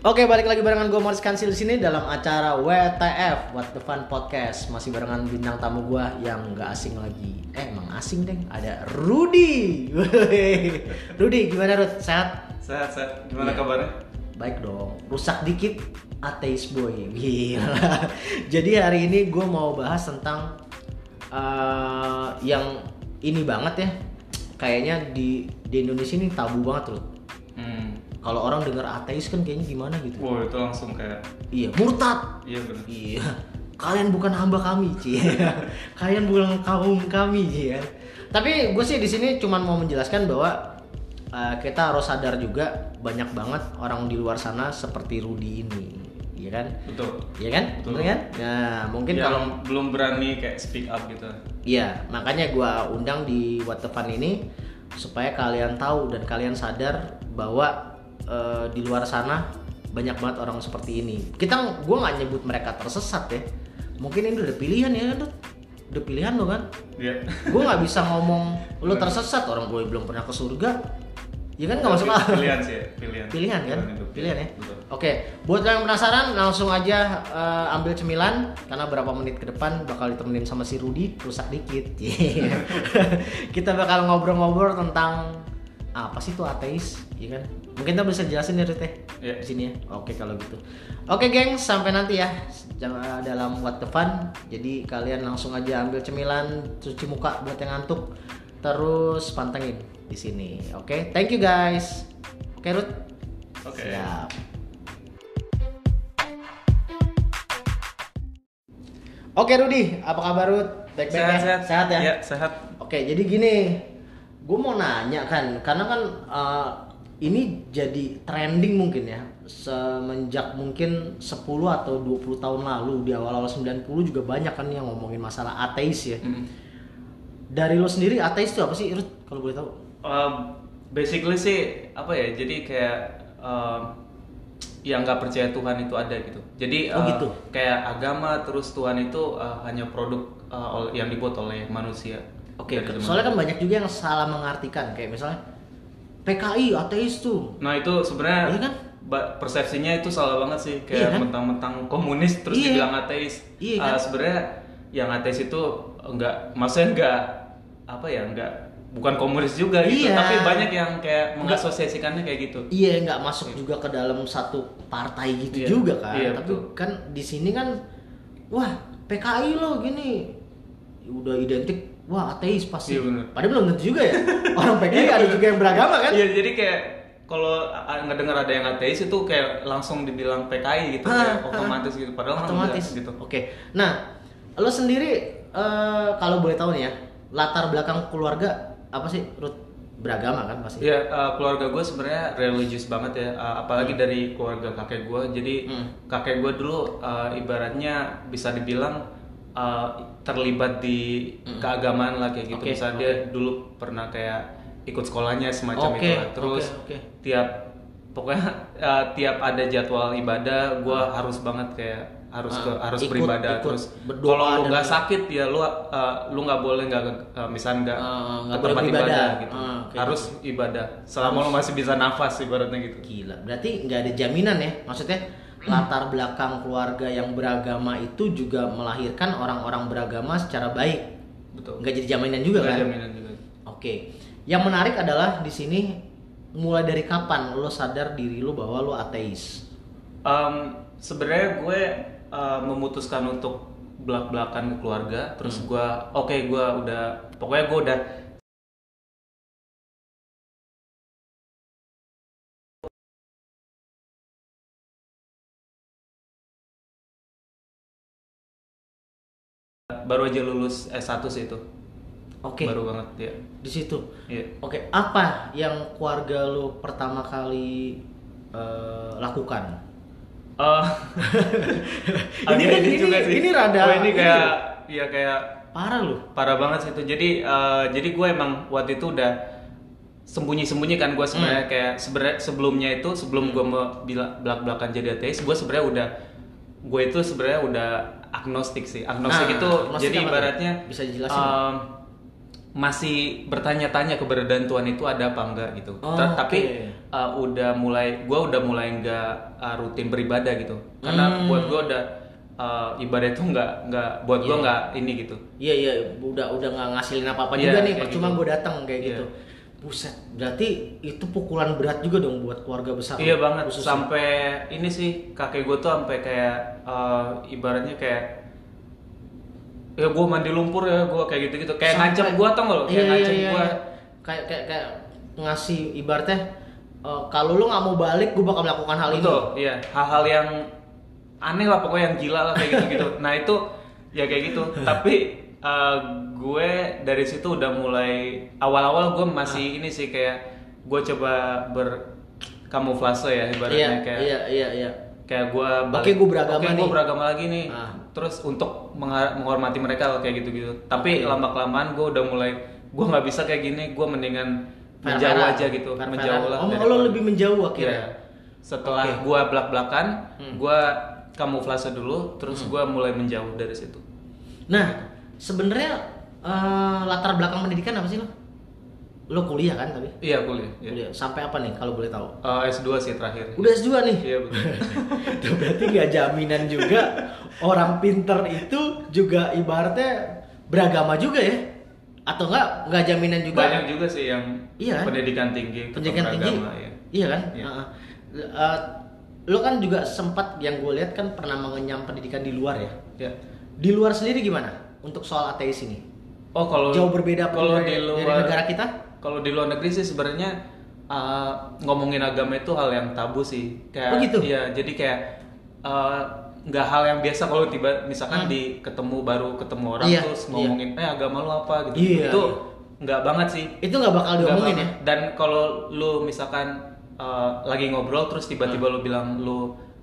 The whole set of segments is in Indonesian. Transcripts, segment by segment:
Oke, balik lagi barengan gue Morris Kansil di sini dalam acara WTF What the Fun Podcast. Masih barengan bintang tamu gue yang nggak asing lagi. Eh, emang asing deh. Ada Rudy. Rudy, gimana Rud? Sehat? Sehat, sehat. Gimana Iya. kabarnya? Baik dong. Rusak dikit, ateis boy. Gila. Jadi hari ini gue mau bahas tentang eh, yang ini banget ya. Kayaknya di di Indonesia ini tabu banget loh. Hmm. Kalau orang dengar ateis kan kayaknya gimana gitu. Wow, itu langsung kayak Iya, murtad. iya benar. Iya. Kalian bukan hamba kami, Ci. Kalian bukan kaum kami, ya. Tapi gue sih di sini cuman mau menjelaskan bahwa uh, kita harus sadar juga banyak banget orang di luar sana seperti Rudy ini. Iya kan? Betul. Iya kan? Betul. Betul kan? Nah, mungkin Yang kalau belum berani kayak speak up gitu. Iya, makanya gua undang di What the Fun ini supaya kalian tahu dan kalian sadar bahwa eh, di luar sana banyak banget orang seperti ini. Kita gua nggak nyebut mereka tersesat ya. Mungkin ini udah pilihan ya, Dut. Udah pilihan lo kan. Iya. Gue nggak bisa ngomong lo tersesat orang gue belum pernah ke surga. Ya kan nggak masuk akal. Pilihan sih, pilihan. Pilihan kan? Pilihan ya. Betul. Oke, buat yang penasaran langsung aja eh, ambil cemilan karena berapa menit ke depan bakal ditemenin sama si Rudi rusak dikit. Kita bakal ngobrol-ngobrol tentang apa sih itu ateis, ya kan? Mungkin kita bisa jelasin ya Rute Iya. di sini ya. Oke kalau gitu. Oke geng, sampai nanti ya jangan dalam what the fun. Jadi kalian langsung aja ambil cemilan, cuci muka buat yang ngantuk, terus pantengin di sini. Oke, thank you guys. Oke Ruth. Oke. Siap. Oke Rudi, apa kabar Rud? Baik-baik Sehat, ya? sehat. Sehat ya? Iya, sehat. Oke, jadi gini, gue mau nanya kan, karena kan uh, ini jadi trending mungkin ya, semenjak mungkin 10 atau 20 tahun lalu di awal-awal 90 juga banyak kan yang ngomongin masalah ateis ya. Hmm. Dari lo sendiri ateis itu apa sih, Rud? Kalau boleh tahu? Um, basically sih apa ya? Jadi kayak um, yang nggak percaya Tuhan itu ada gitu. Jadi Oh, uh, gitu. kayak agama terus Tuhan itu uh, hanya produk uh, yang dibuat oleh manusia. Oke, zaman soalnya kan banyak juga yang salah mengartikan kayak misalnya PKI ateis tuh. Nah itu sebenarnya Iya kan? persepsinya itu salah banget sih Iya kayak kan? mentang-mentang komunis terus Iya. dibilang ateis. Iya Ah, kan? sebenarnya yang ateis itu enggak, maksudnya enggak apa ya enggak bukan komunis juga gitu, Iya. tapi banyak yang kayak mengasosiasikannya kayak gitu. Iya nggak masuk juga ke dalam satu partai gitu Iya, juga kan. iya, Tapi betul. kan di sini kan, wah PKI lo gini udah identik wah ateis pasti. Iya, bener. Padahal belum tentu juga ya. Orang PKI ada juga yang beragama kan. Iya jadi kayak kalau a- ngedengar ada yang ateis itu kayak langsung dibilang PKI gitu, Ah, kayak otomatis gitu. Padahal Otomatis enggak, gitu. Oke. Nah, lo sendiri eh, kalau boleh tahu nih ya latar belakang keluarga apa sih? Ruth beragama kan pasti. Iya, uh, keluarga gue sebenarnya religius banget ya, uh, apalagi dari keluarga kakek gue. Jadi Hmm. kakek gue dulu uh, ibaratnya bisa dibilang uh, terlibat di keagamaan lah kayak gitu. Hmm. Oke, Misalnya dia dulu pernah kayak ikut sekolahnya semacam lah. Terus oke, oke. tiap pokoknya uh, tiap ada jadwal ibadah, gue harus banget kayak harus Ah, ke harus ikut- beribadah ikut terus kalau lu nggak sakit ya lu uh, lu nggak boleh nggak uh, misalnya nggak Ah, nggak ke tempat beribadah. ibadah gitu Ah, oke. harus ibadah selama lo masih bisa nafas ibaratnya gitu Gila, berarti nggak ada jaminan ya? Maksudnya latar belakang keluarga yang beragama itu juga melahirkan orang-orang beragama secara baik. betul Nggak jadi jaminan juga Nggak kan? jaminan juga Oke. Yang menarik adalah di sini mulai dari kapan lo sadar diri lo bahwa lo ateis? Em, sebenarnya gue uh, memutuskan untuk belak belakan ke keluarga terus gue oke gue udah pokoknya gue udah baru aja lulus S1 sih itu. Oke. Baru banget ya. Di situ. Iya. Oke, apa yang keluarga lu pertama kali eh, lakukan? Eh, Ini kan- ini- ini rada- Oh, ini kayak ya kayak Parah lu. parah banget sih itu. Jadi eh, jadi gue emang waktu itu udah sembunyi-sembunyi kan gue sebenarnya Hmm. kayak sebenarnya sebelumnya itu sebelum gue mau bila belak-belakan jadi ateis gue sebenarnya udah gue itu sebenarnya udah agnostik sih agnostik Nah, itu agnostik jadi apa ibaratnya Bisa dijelasin em, masih bertanya-tanya keberadaan Tuhan itu ada apa enggak gitu Oh, Ter- tapi oke. uh, udah mulai gue udah mulai nggak uh, rutin beribadah gitu karena Hmm. buat gue udah uh, ibadah itu nggak nggak buat gue Iya. nggak ini gitu Iya iya, udah udah nggak ngasilin apa-apa Iya, juga nih, percuma gitu. gue datang kayak Iya. gitu. Buset, berarti itu pukulan berat juga dong buat keluarga besar. iya banget khususnya. sampai ini sih kakek gue tuh sampai kayak uh, ibaratnya kayak ya gue mandi lumpur ya gue kayak gitu gitu kayak Sampai- ngancam gue tau gak lo kayak Iya, iya, ngancam iya, gue iya. Kayak kayak kayak ngasih ibaratnya eh, kalau lu nggak mau balik, gue bakal melakukan hal ini. Betul, iya. Hal-hal yang aneh lah pokoknya yang gila lah kayak gitu-gitu. nah itu ya kayak gitu. Tapi uh, gue dari situ udah mulai awal-awal gue masih Ah. ini sih kayak gue coba berkamuflase ya Iya, ibaratnya kayak iya, iya, iya. kayak gue Oke, gua beragama gue nih. beragama lagi nih. Ah. Terus untuk menghormati mereka kayak gitu-gitu. Tapi Oke. lama kelamaan gue udah mulai gue nggak bisa kayak gini. Gue mendingan menjauh aja gitu, menjauh lah. Oh, lo lebih menjauh akhirnya. Iya. Setelah Oke. gua belak-belakan, Hmm. gua kamuflase dulu, terus gua mulai menjauh dari situ. Nah, sebenarnya eh, latar belakang pendidikan apa sih lo? Lo kuliah kan tapi? Iya, kuliah. Iya. Kuliah. Sampai apa nih kalau boleh tahu? Eh, S2 sih terakhir. Udah S2 nih. Iya, betul. Berarti nggak jaminan juga orang pinter itu juga ibaratnya beragama juga ya? Atau nggak nggak jaminan juga? Banyak juga sih yang Iya kan? pendidikan tinggi, pendidikan tinggi, ya. iya kan? Iya. Heeh. Eh, lo kan juga sempat yang gue lihat kan pernah mengenyam pendidikan di luar ya. Ya. Di luar sendiri gimana untuk soal ateis ini? Oh, kalau Jauh berbeda kalau dari, di dari luar negara kita? Kalau di luar negeri sih sebenarnya uh, ngomongin agama itu hal yang tabu sih. Kayak Oh, gitu? Iya, jadi kayak uh, nggak hal yang biasa kalau tiba misalkan Hmm. di ketemu baru ketemu orang Iya, terus iya. ngomongin eh agama lu apa gitu. Iya, itu iya. nggak banget sih. Itu nggak bakal diomongin ya? Dan kalau lu misalkan uh, lagi ngobrol terus tiba-tiba Hmm. lu bilang lu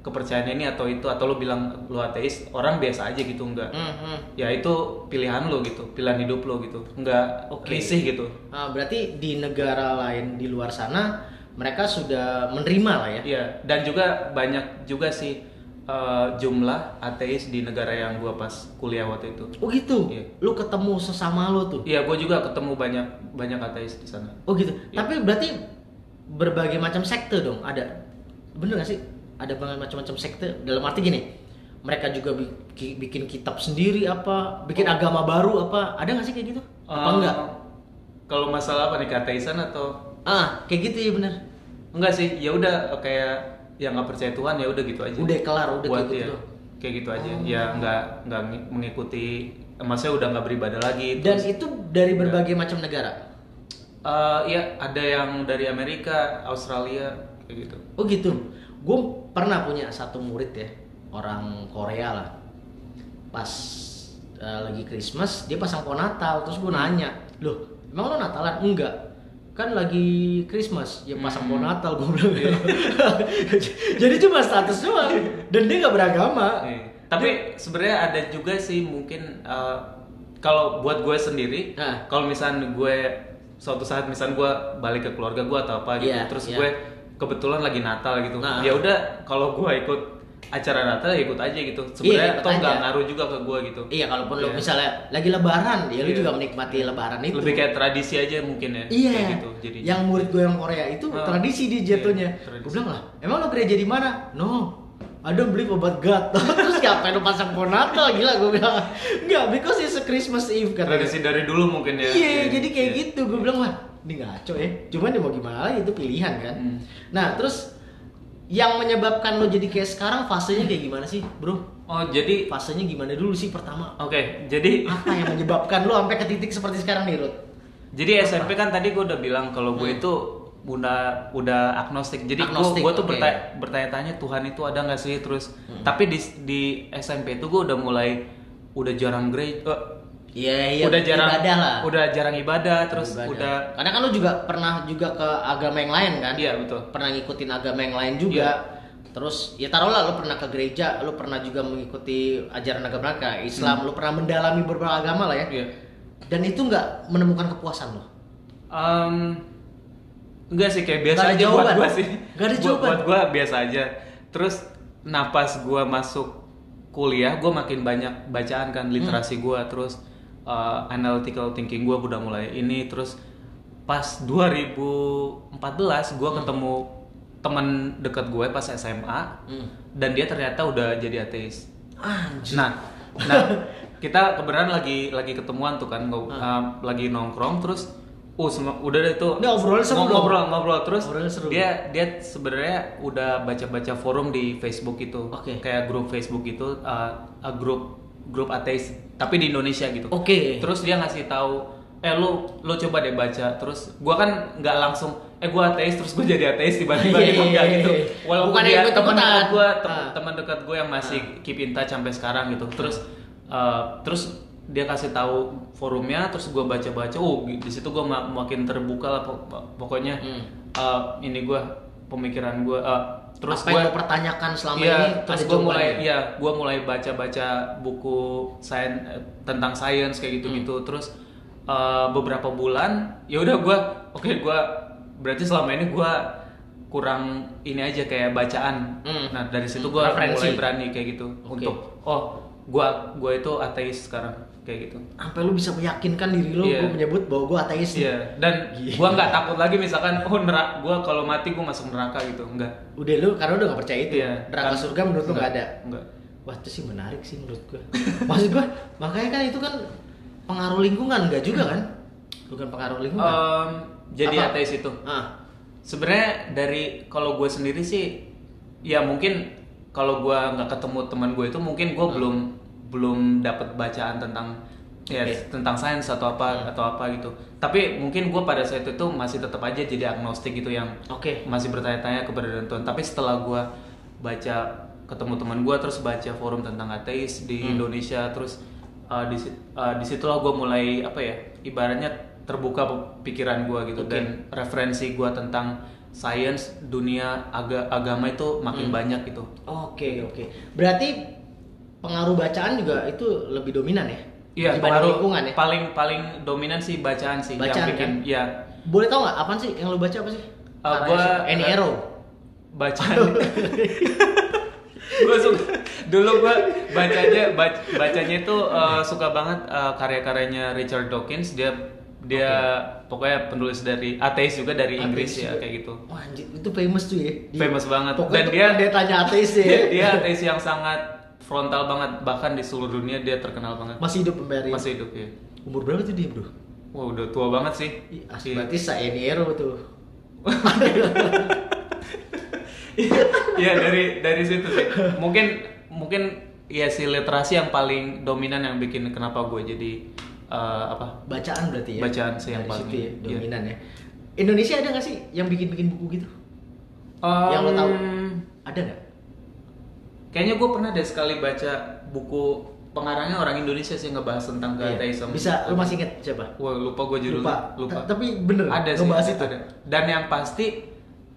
kepercayaan ini atau itu atau lu bilang lu ateis, orang biasa aja gitu nggak. Hmm, hmm. Ya itu pilihan lu gitu, pilihan hidup lu gitu. Nggak Oke. risih gitu. Ah, berarti di negara lain di luar sana mereka sudah menerima lah ya? Iya, dan juga banyak juga sih eh, jumlah ateis di negara yang gua pas kuliah waktu itu. Oh gitu? Iya. Lu ketemu sesama lo tuh? Iya, gua juga ketemu banyak banyak ateis di sana. Oh gitu. Iya. Tapi berarti berbagai macam sekte dong ada. Bener gak sih? Ada banget macam-macam sekte. Dalam arti gini, mereka juga biki- bikin kitab sendiri apa, bikin Oh. agama baru apa? Ada gak sih kayak gitu? Apa Eh, enggak? Kalau masalah apa nih keateisan atau Ah, kayak gitu ya bener. enggak sih? Ya udah kayak yang nggak percaya Tuhan ya udah gitu aja. Udah kelar, udah Buat kayak gitu ya. Kayak gitu aja. Oh. Ya nggak nggak ngi- mengikuti maksudnya udah nggak beribadah lagi. Dan itu dari berbagai macam negara. Eh, iya, ada yang dari Amerika, Australia kayak gitu. Oh gitu. Gue pernah punya satu murid ya, orang Korea lah. Pas eh, lagi Christmas, dia pasang pohon Natal, terus gue nanya, loh, emang lo Natalan? Enggak. Kan lagi Christmas, ya pasang pohon Natal gue bilang. Jadi cuma status doang, dan dia nggak beragama. Iya. Tapi sebenarnya ada juga sih mungkin eh, kalau buat gue sendiri, Nah. kalau misalnya gue suatu saat misalnya gue balik ke keluarga gue atau apa gitu, Iya, terus iya. gue kebetulan lagi Natal gitu, Nah. ya udah kalau gue ikut acara Natal ya ikut aja gitu. Iya, Sebenarnya ikut atau nggak ngaruh juga ke gue gitu. Iya, kalaupun lo Iya. misalnya lagi Lebaran, ya lu Iya. juga menikmati Lebaran itu. Lebih kayak tradisi aja mungkin ya. Iya. Kayak gitu. Jadi yang murid gue yang Korea itu Oh. tradisi dia jatuhnya. Iya, tradisi. gue bilang lah, emang lo gereja di mana? No, ada beli obat God. Terus ngapain lo pasang pohon Natal? Gila gue bilang. Enggak, because it's a Christmas Eve katanya. tradisi dari dulu mungkin ya. Iya, jadi kayak Iya. gitu. Gue bilang lah, ini ngaco ya. Cuman ya mau gimana lagi itu pilihan kan. Hmm. Nah, terus yang menyebabkan lo jadi kayak sekarang fasenya kayak gimana sih, bro? Oh jadi Fasenya gimana dulu sih pertama? oke jadi Apa yang menyebabkan lo sampai ke titik seperti sekarang nih, Ruth? Jadi SMP kan tadi gue udah bilang kalau gue Hmm. itu udah udah agnostik. Jadi gue Agnostik, gue tuh bertanya, bertanya-tanya Tuhan itu ada nggak sih terus. Hmm. Tapi di di SMP itu gue udah mulai udah jarang gereja eh, Iya iya. udah jarang ibadah lah. udah jarang ibadah terus Ibadah. udah Karena kan lu juga pernah juga ke agama yang lain kan? iya betul Pernah ngikutin agama yang lain juga. Terus ya taruhlah lu pernah ke gereja, lu pernah juga mengikuti ajaran agama mereka, Islam, lu pernah mendalami beberapa agama lah ya. Hmm. iya Dan itu nggak menemukan kepuasan lo. Em, enggak sih kayak biasa ada aja buat jawaban. gua sih Nggak ada Buat- jawaban. buat gua biasa aja terus napas gua masuk kuliah gua makin banyak bacaan kan literasi gua terus uh, analytical thinking gua udah mulai ini terus pas 2014 gua ketemu teman dekat gue pas SMA Hmm. dan dia ternyata udah jadi ateis Anjir. Nah, nah kita kebenaran lagi lagi ketemuan tuh kan, ngo- Ah. uh, lagi nongkrong terus, uh udah deh tuh Ini obrolan seru ngobrol ngobrol terus seru. dia dia sebenarnya udah baca-baca forum di Facebook itu, Oke. kayak grup Facebook itu, uh, uh, grup grup ateis tapi di Indonesia gitu. Oke. Terus dia ngasih tahu, eh lu lu coba deh baca. Terus gua kan nggak langsung, eh gua ateis terus gua jadi ateis tiba-tiba Iya, gitu enggak iya, gitu. iya. Walaupun Bukan dia teman dekat gua, tem- Ah. teman dekat gue yang masih keep in touch sampai sekarang gitu. Terus uh, terus dia kasih tahu forumnya, terus gua baca-baca, oh di situ gua ma- makin terbuka lah pok- pokoknya Hmm. uh, ini gua pemikiran gua uh, terus apa gua yang lo pertanyakan selama Iya, ini terus gue mulai ya gue mulai baca-baca buku sains tentang sains kayak gitu-gitu Hmm. terus uh, beberapa bulan ya udah gue oke gue berarti selama ini gue kurang ini aja kayak bacaan Hmm. nah dari situ gue Referensi. mulai berani kayak gitu Oke. untuk oh gue gue itu ateis sekarang kayak gitu sampai lu bisa meyakinkan diri lu Iya. gue menyebut bahwa gue ateis nih. Iya, dan gue nggak takut lagi misalkan oh nerak gue kalau mati gue masuk neraka gitu, enggak. udah lu karena udah gak percaya itu Iya. neraka Kan- surga menurut lu enggak, gak ada Enggak. wah itu sih menarik sih menurut gue maksud gue makanya kan itu kan pengaruh lingkungan enggak juga kan bukan pengaruh lingkungan Em, jadi Apa? ateis itu. ah Sebenarnya dari kalau gue sendiri sih, ya mungkin kalau gue nggak ketemu teman gue itu mungkin gue belum belum dapat bacaan tentang ya Oke. tentang sains atau apa atau apa gitu. Tapi mungkin gue pada saat itu masih tetap aja jadi agnostik gitu yang oke masih bertanya-tanya keberadaan Tuhan. Tapi setelah gue baca ketemu teman gue terus baca forum tentang ateis di Hmm. Indonesia terus uh, di uh, di situlah gue mulai apa ya ibaratnya terbuka pikiran gue gitu Oke. dan referensi gue tentang sains dunia aga- agama itu makin Hmm. banyak gitu. oke oke berarti pengaruh bacaan juga itu lebih dominan ya Iya, pengaruh lingkungan ya paling paling dominan sih bacaan sih Bacaan, yang bikin kan? ya boleh tau nggak apa sih yang lu baca apa sih Uh, gua- Any Arrow bacaan gue suka dulu gue bacanya bac- bacanya itu uh, suka banget uh, karya-karyanya Richard Dawkins dia dia pokoknya penulis dari ateis juga dari Inggris Ateis ya juga. kayak gitu Wah anjir, itu famous tuh ya. Dia- Famous banget. Pokoknya Dan dia- dia tanya ateis ya. dia, dia ateis yang sangat frontal banget bahkan di seluruh dunia dia terkenal banget masih hidup pemberi. masih hidup ya Umur berapa tuh dia, Bro? wah udah tua banget sih Ih, as- Iya. berarti Saeniero tuh. Iya dari dari situ sih. Mungkin mungkin ya si literasi yang paling dominan yang bikin kenapa gue jadi eh, apa? Bacaan berarti ya. Bacaan sih yang Dari paling- situ ya, iya. dominan ya. Indonesia ada nggak sih yang bikin-bikin buku gitu? yang lo tahu? Ada nggak? Kayaknya gue pernah deh sekali baca buku pengarangnya orang Indonesia sih ngebahas tentang Iya. keateism. Bisa, lu masih inget siapa? Wah lupa gue judulnya. Lupa. Lupa. Ta- Tapi bener ada sih. ngebahas itu. ada. Dan yang pasti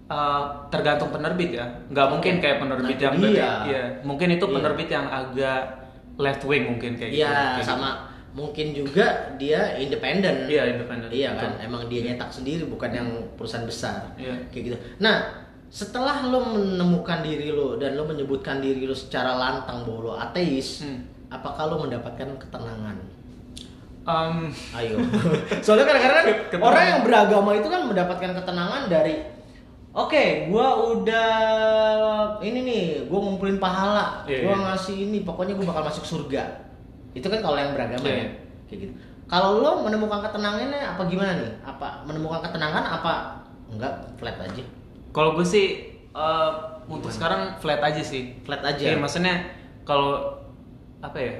eh, tergantung penerbit ya. Nggak mungkin kayak penerbit Nah, yang iya. Mungkin itu Iya. penerbit yang agak left wing mungkin kayak gitu. Iya, gitu. sama mungkin juga dia independen. Iya, independen. Iya kan, Betul. emang dia nyetak sendiri bukan yang perusahaan besar. Iya. Kayak gitu. Nah, setelah lo menemukan diri lo dan lo menyebutkan diri lo secara lantang bahwa lo ateis, Hmm. apakah lo mendapatkan ketenangan? Em, Ayo. Soalnya kadang-kadang kan orang yang beragama itu kan mendapatkan ketenangan dari Oke, gua udah ini nih, gua ngumpulin pahala, Iya, gua iya. ngasih ini, pokoknya gua bakal masuk surga. Itu kan kalau yang beragama Iya, ya, iya. kayak gitu. Kalau lo menemukan ketenangannya apa gimana nih? Apa menemukan ketenangan apa enggak flat aja? Kalau gue sih eh, untuk sekarang flat aja sih. Flat aja. Iya, maksudnya kalau apa ya?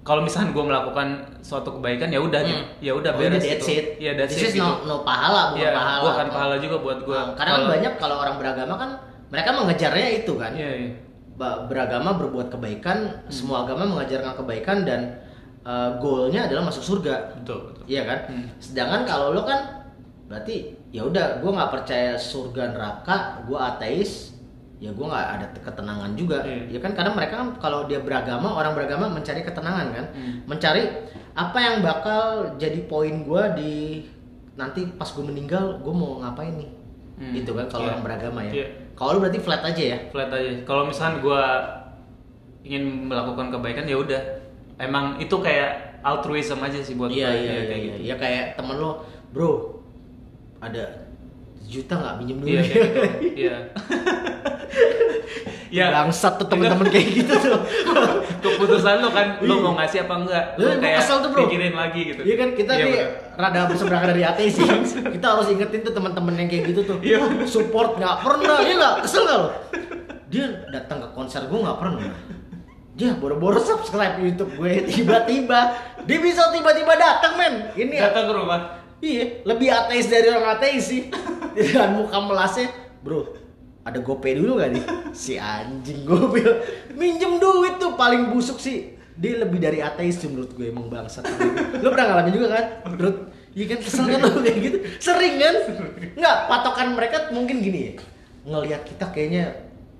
Kalau misalnya gue melakukan suatu kebaikan ya udah Hmm. ya udah Oh, beres that's itu. it. Iya, that's This it is gitu. no, no pahala, bukan Iya, pahala. bukan pahala juga buat gue. Nah, karena kan banyak kalau orang beragama kan mereka mengejarnya itu kan. Iya, iya. beragama berbuat kebaikan, semua agama mengajarkan kebaikan dan uh, goalnya adalah masuk surga. betul betul Iya kan? Hmm. Sedangkan kalau lo kan berarti ya udah gue nggak percaya surga neraka, gue ateis, ya gue nggak ada ketenangan juga. Iya. Ya kan karena mereka kan kalau dia beragama, orang beragama mencari ketenangan kan, Hmm. mencari apa yang bakal jadi poin gue di nanti pas gue meninggal gue mau ngapain nih? Hmm. Gitu kan kalau Iya. orang beragama ya. Iya. Kalau lo berarti flat aja ya. flat aja kalau misalkan gue ingin melakukan kebaikan ya udah emang itu kayak altruism aja sih buat Iya gua, iya ya, iya. kayak iya. gitu Ya kayak temen lo, bro, ada juta nggak minjem dulu? iya kayak gitu iya ya Bangsat tuh temen-temen kayak gitu tuh. keputusan lo kan lo Iya. mau ngasih apa enggak lo kayak kesel tuh, bro. pikirin lagi gitu Iya kan kita Iya, nih rada berseberangan dari ateis sih. kita harus ingetin tuh teman-teman yang kayak gitu tuh. Iya. Support nggak pernah, iya nggak kesel nggak lo? Dia datang ke konser gue nggak pernah. Dia boro-boro subscribe YouTube gue tiba-tiba dia bisa tiba-tiba datang men. Ini datang ke rumah Iya, lebih ateis dari orang ateis sih. Dengan muka melasnya, bro. Ada gopay dulu gak nih? Si anjing bilang, minjem duit tuh paling busuk sih. Dia lebih dari ateis sih menurut gue emang bangsat. Lo pernah ngalamin juga kan? Menurut Iya kan kesel kan lo kayak gitu. Sering kan? Enggak, patokan mereka mungkin gini ya. Ngelihat kita kayaknya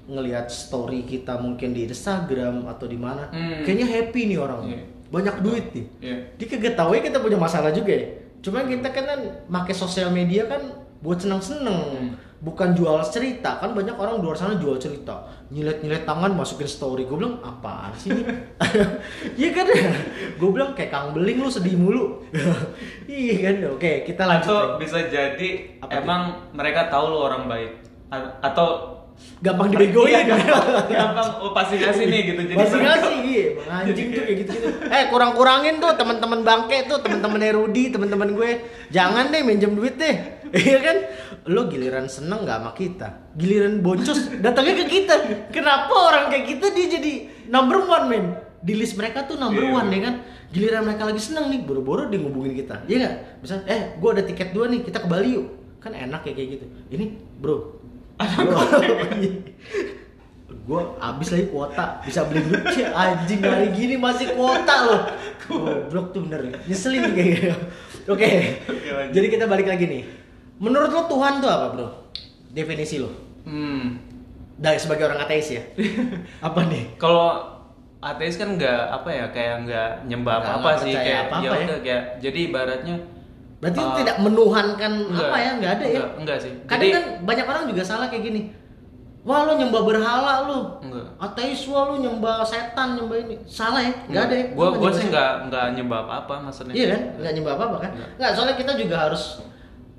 ngelihat story kita mungkin di Instagram atau di mana. Hmm. Kayaknya happy nih orang. Iya. Banyak duit nih. Iya. Dia kagak tahu ya kita punya masalah juga ya. Cuma kita kan kan pakai sosial media kan buat seneng-seneng, bukan jual cerita. Kan banyak orang di luar sana jual cerita, nyilet-nyilet tangan masukin story. Gue bilang apaan sih ini? Iya kan? Gue bilang kayak Kang Beling lu sedih mulu. iya kan? Oke, kita lanjut. atau lagi. bisa jadi Apa emang mereka tahu lo orang baik A- atau Gampang dibegoin. Iya, gampang, gampang oh pasti ngasih nih gitu jadi mereka- ngasih iya, Bang anjing tuh kayak gitu-gitu. Eh kurang-kurangin tuh teman-teman bangke tuh, teman-teman Rudi, teman-teman gue. Jangan deh minjem duit deh. Iya kan? Lo giliran seneng gak sama kita. Giliran boncos datangnya ke kita. Kenapa orang kayak kita dia jadi number one men? Di list mereka tuh number Iya, one ya kan? Giliran mereka lagi seneng nih, boro-boro dia ngubungin kita. Iya nggak? Misal, eh, gue ada tiket dua nih, kita ke Bali yuk. Kan enak ya kayak gitu. Ini, bro. Gue abis lagi kuota bisa beli Cih, anjing hari gini masih kuota loh. Goblok tuh bener. Nyeselin kayak gitu oke jadi kita balik lagi nih. Menurut lo Tuhan tuh apa bro? Definisi lo? Hmm. Dari sebagai orang ateis ya? Apa nih? Kalau ateis kan nggak apa ya kayak nggak nyembah apa apa sih kayak apa-apa ya ya. kayak jadi ibaratnya berarti eh, tidak menuhankan enggak, apa ya nggak ada ya enggak, enggak sih kadang jadi kan banyak orang juga salah kayak gini wah lo nyembah berhala lo Enggak. ateis wah lo nyembah setan nyembah ini salah ya nggak ada ya gua gua sih setan. nggak nggak nyembah apa apa maksudnya Iya kan? Nggak nyembah apa-apa kan? Nggak. Nggak, soalnya kita juga harus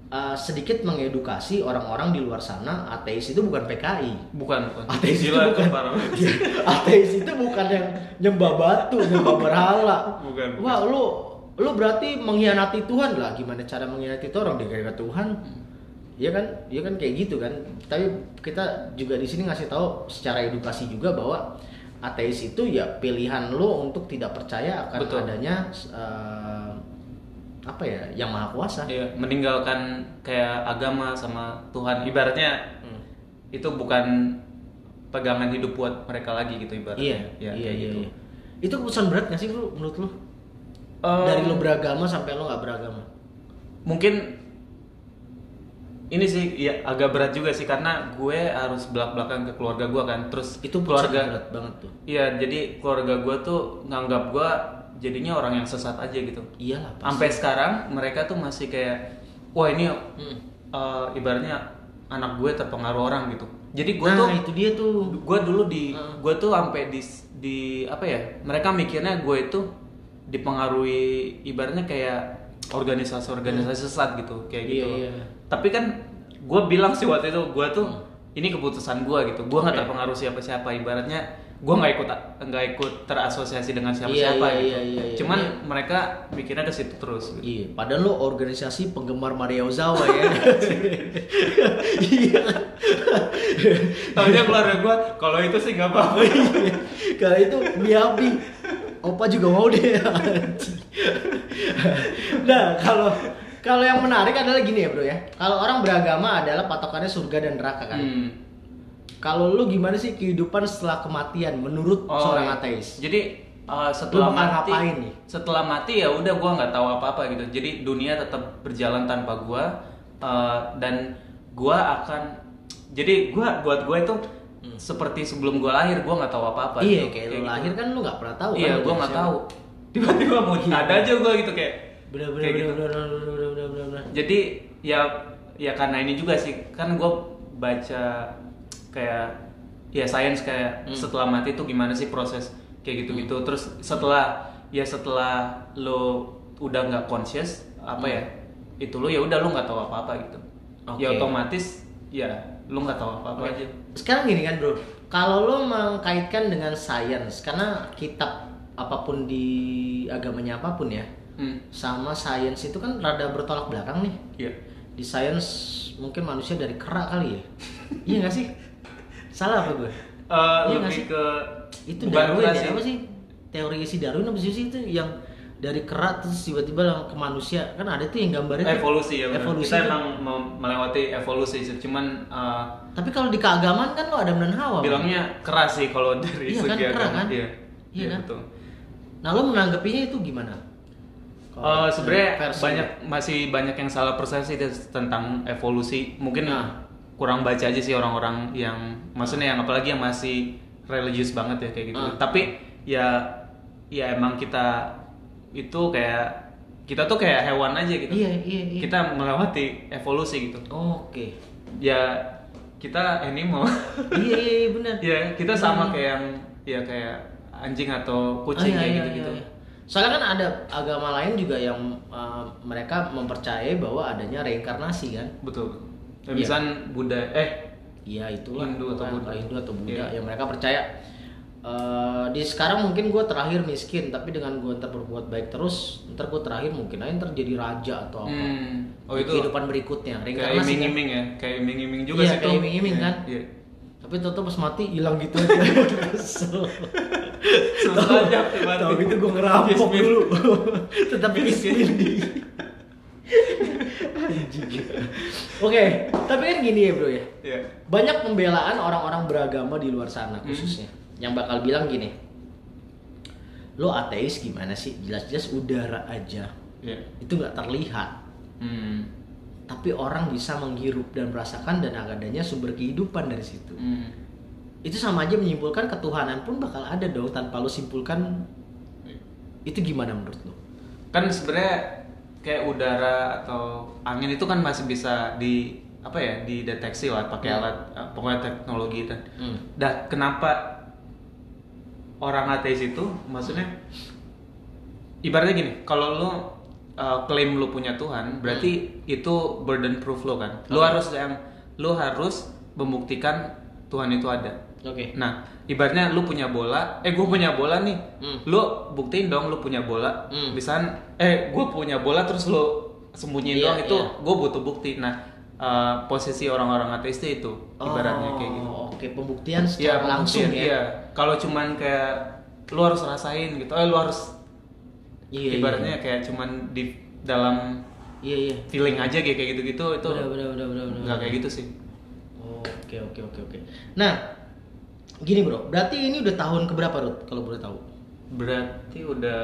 uh, sedikit mengedukasi orang-orang di luar sana ateis itu bukan PKI. bukan bukan Ateis itu bukan. Iya, ateis itu bukan yang nyembah batu, nyembah berhala. Bukan, bukan. Wah, lu lu berarti mengkhianati Tuhan lah. Gimana cara mengkhianati itu orang dikira Tuhan? Iya kan? Iya kan kayak gitu kan. Tapi kita juga di sini ngasih tahu secara edukasi juga bahwa ateis itu ya pilihan lo untuk tidak percaya akan Betul. adanya uh, apa ya yang maha kuasa. Iya, meninggalkan kayak agama sama Tuhan ibaratnya Hmm. itu bukan pegangan hidup buat mereka lagi gitu ibaratnya Iya, ya, iya, iya, gitu iya. Itu keputusan berat gak sih lu menurut lu? Em, Dari lo beragama sampai lo nggak beragama. mungkin ini sih ya agak berat juga sih karena gue harus belak belakan ke keluarga gue kan terus Itu keluarga berat banget tuh. iya jadi keluarga gue tuh nganggap gue jadinya orang yang sesat aja gitu Iyalah. pasti. sampai sekarang mereka tuh masih kayak wah ini Hmm. eh, ibaratnya anak gue terpengaruh orang gitu jadi gue nah tuh itu dia tuh. gue dulu di Heeh. gue tuh sampai di di apa ya mereka mikirnya gue itu dipengaruhi ibaratnya kayak organisasi-organisasi sesat gitu kayak Iya, gitu loh. iya. tapi kan gue bilang sih waktu itu gue tuh ini keputusan gue gitu gue nggak Oke. terpengaruh siapa-siapa ibaratnya gue nggak ikut nggak ikut terasosiasi dengan siapa-siapa Iya, iya, gitu iya, iya, iya. cuman Iya. mereka mikirnya ke situ terus gitu. Iya, padahal lo organisasi penggemar Maria Ozawa ya. Iya. Tahunya keluarga gue kalau itu sih nggak apa-apa Iya. Kalau itu Miyabi, Opa juga mau deh. nah, kalau kalau yang menarik adalah gini ya bro ya. Kalau orang beragama adalah patokannya surga dan neraka kan. Hmm. Kalau lu gimana sih kehidupan setelah kematian menurut seorang iya. ateis? Jadi uh, setelah Lu mati, ngapain nih? setelah mati ya udah gua nggak tahu apa-apa gitu. Jadi dunia tetap berjalan tanpa gua uh, dan gua akan jadi gua buat gua itu seperti sebelum gua lahir gua nggak tahu apa-apa. Hmm. Iya, gitu. kayak lu gitu. lahir kan lu nggak pernah tahu Iya, kan. jadi nggak tahu. Tiba-tiba mau Iya. ada aja gua gitu kayak Bener bener kayak bener gitu. bener bener bener bener bener bener. Jadi ya ya karena ini juga sih kan gue baca kayak ya sains kayak Hmm. setelah mati itu gimana sih proses kayak gitu-gitu. Terus setelah ya setelah lo udah nggak conscious apa ya itu lo ya udah lo nggak tahu apa-apa gitu. Ya Oke. otomatis ya lo nggak tahu apa-apa aja. Sekarang gini kan bro, kalau lo mengkaitkan dengan sains, karena kitab apa pun di agamanya apa pun ya, Hmm. sama sains itu kan rada bertolak belakang nih. Iya. Di sains mungkin manusia dari kerak kali ya, iya nggak sih? Salah apa gue? Eh, Iya lebih sih? ke Itu Darwin ya, apa sih? Teori si Darwin apa sih itu yang dari kerak terus tiba-tiba lang- ke manusia kan ada tuh yang gambarnya. Evolusi ya. Evolusi Kita emang melewati evolusi. Cuman eh, Tapi kalau di keagamaan kan lo Adam dan Hawa. Bilangnya keras sih kalau dari Iya kan, segi keras agama. kan? Iya. Iya kan? betul. Nah lo menanggapinya itu gimana? Eh, sebenarnya banyak masih banyak yang salah persepsi tentang evolusi. Mungkin Nah. kurang baca aja sih orang-orang yang maksudnya yang apalagi yang masih religius banget ya kayak gitu. Ah. Tapi ya ya emang kita itu kayak kita tuh kayak hewan aja gitu. Iya iya iya. Kita melewati evolusi gitu. Oke. Ya kita animal. iya iya iya, benar. ya kita sama Benar. kayak yang ya kayak anjing atau Oh, kucing iya, kayak iya, gitu-gitu. iya, iya. Soalnya kan ada agama lain juga yang uh, mereka mempercayai bahwa adanya reinkarnasi kan. Betul. Dan Iya. Buddha eh Iya itulah Hindu atau Buddha. Hindu atau Buddha Iya. yang mereka percaya eh, di sekarang mungkin gue terakhir miskin tapi dengan gue ntar berbuat baik terus ntar gue terakhir mungkin aja ntar jadi raja atau apa hmm, oh itu kehidupan berikutnya kayak reinkarnasi kan? iming-iming ya, kayak iming-iming juga Iya, sih kayak iming-iming Iya, kan? Iya. tapi tuh pas mati hilang gitu aja kesel mati. Tahu gitu gue ngerampok dulu. Tetap miskin. Oke, tapi kan gini ya bro ya. Iya. Banyak pembelaan orang-orang beragama di luar sana Hmm. Yang bakal bilang gini. Lo ateis gimana sih? Jelas-jelas udara aja. Iya. Itu nggak terlihat. Hmm. Tapi orang bisa menghirup dan merasakan dan adanya sumber kehidupan dari situ. Hmm. Itu sama aja menyimpulkan ketuhanan pun bakal ada dong tanpa lo simpulkan itu gimana menurut lo? Kan sebenarnya kayak udara atau angin itu kan masih bisa di apa ya dideteksi lah pakai Hmm. alat eh, pokoknya teknologi dan Hmm. dah kenapa orang ateis itu maksudnya ibaratnya gini kalau lu uh, klaim lu punya Tuhan berarti itu burden proof lo kan lu Oke. harus yang lu harus membuktikan Tuhan itu ada Oke. nah ibaratnya lu punya bola eh gue punya bola nih Hmm. lu buktiin dong lu punya bola Hmm. misalnya eh gue punya bola terus lu sembunyiin Iya, doang itu iya. gue butuh bukti nah uh, posisi orang-orang ateis itu ibaratnya Oh, kayak gitu Oke, pembuktian Iya, secara langsung pembuktian, ya. Iya. Kalau cuman kayak lu harus rasain gitu. Eh lu harus Iya, ibaratnya kayak cuman di dalam Iya, iya. feeling aja kayak kayak gitu-gitu itu Benar, benar, benar, benar, benar. nggak kayak gitu sih. Oke, oke, oke, oke. Nah, gini bro, berarti ini udah tahun keberapa Rut kalau boleh tahu? Berarti udah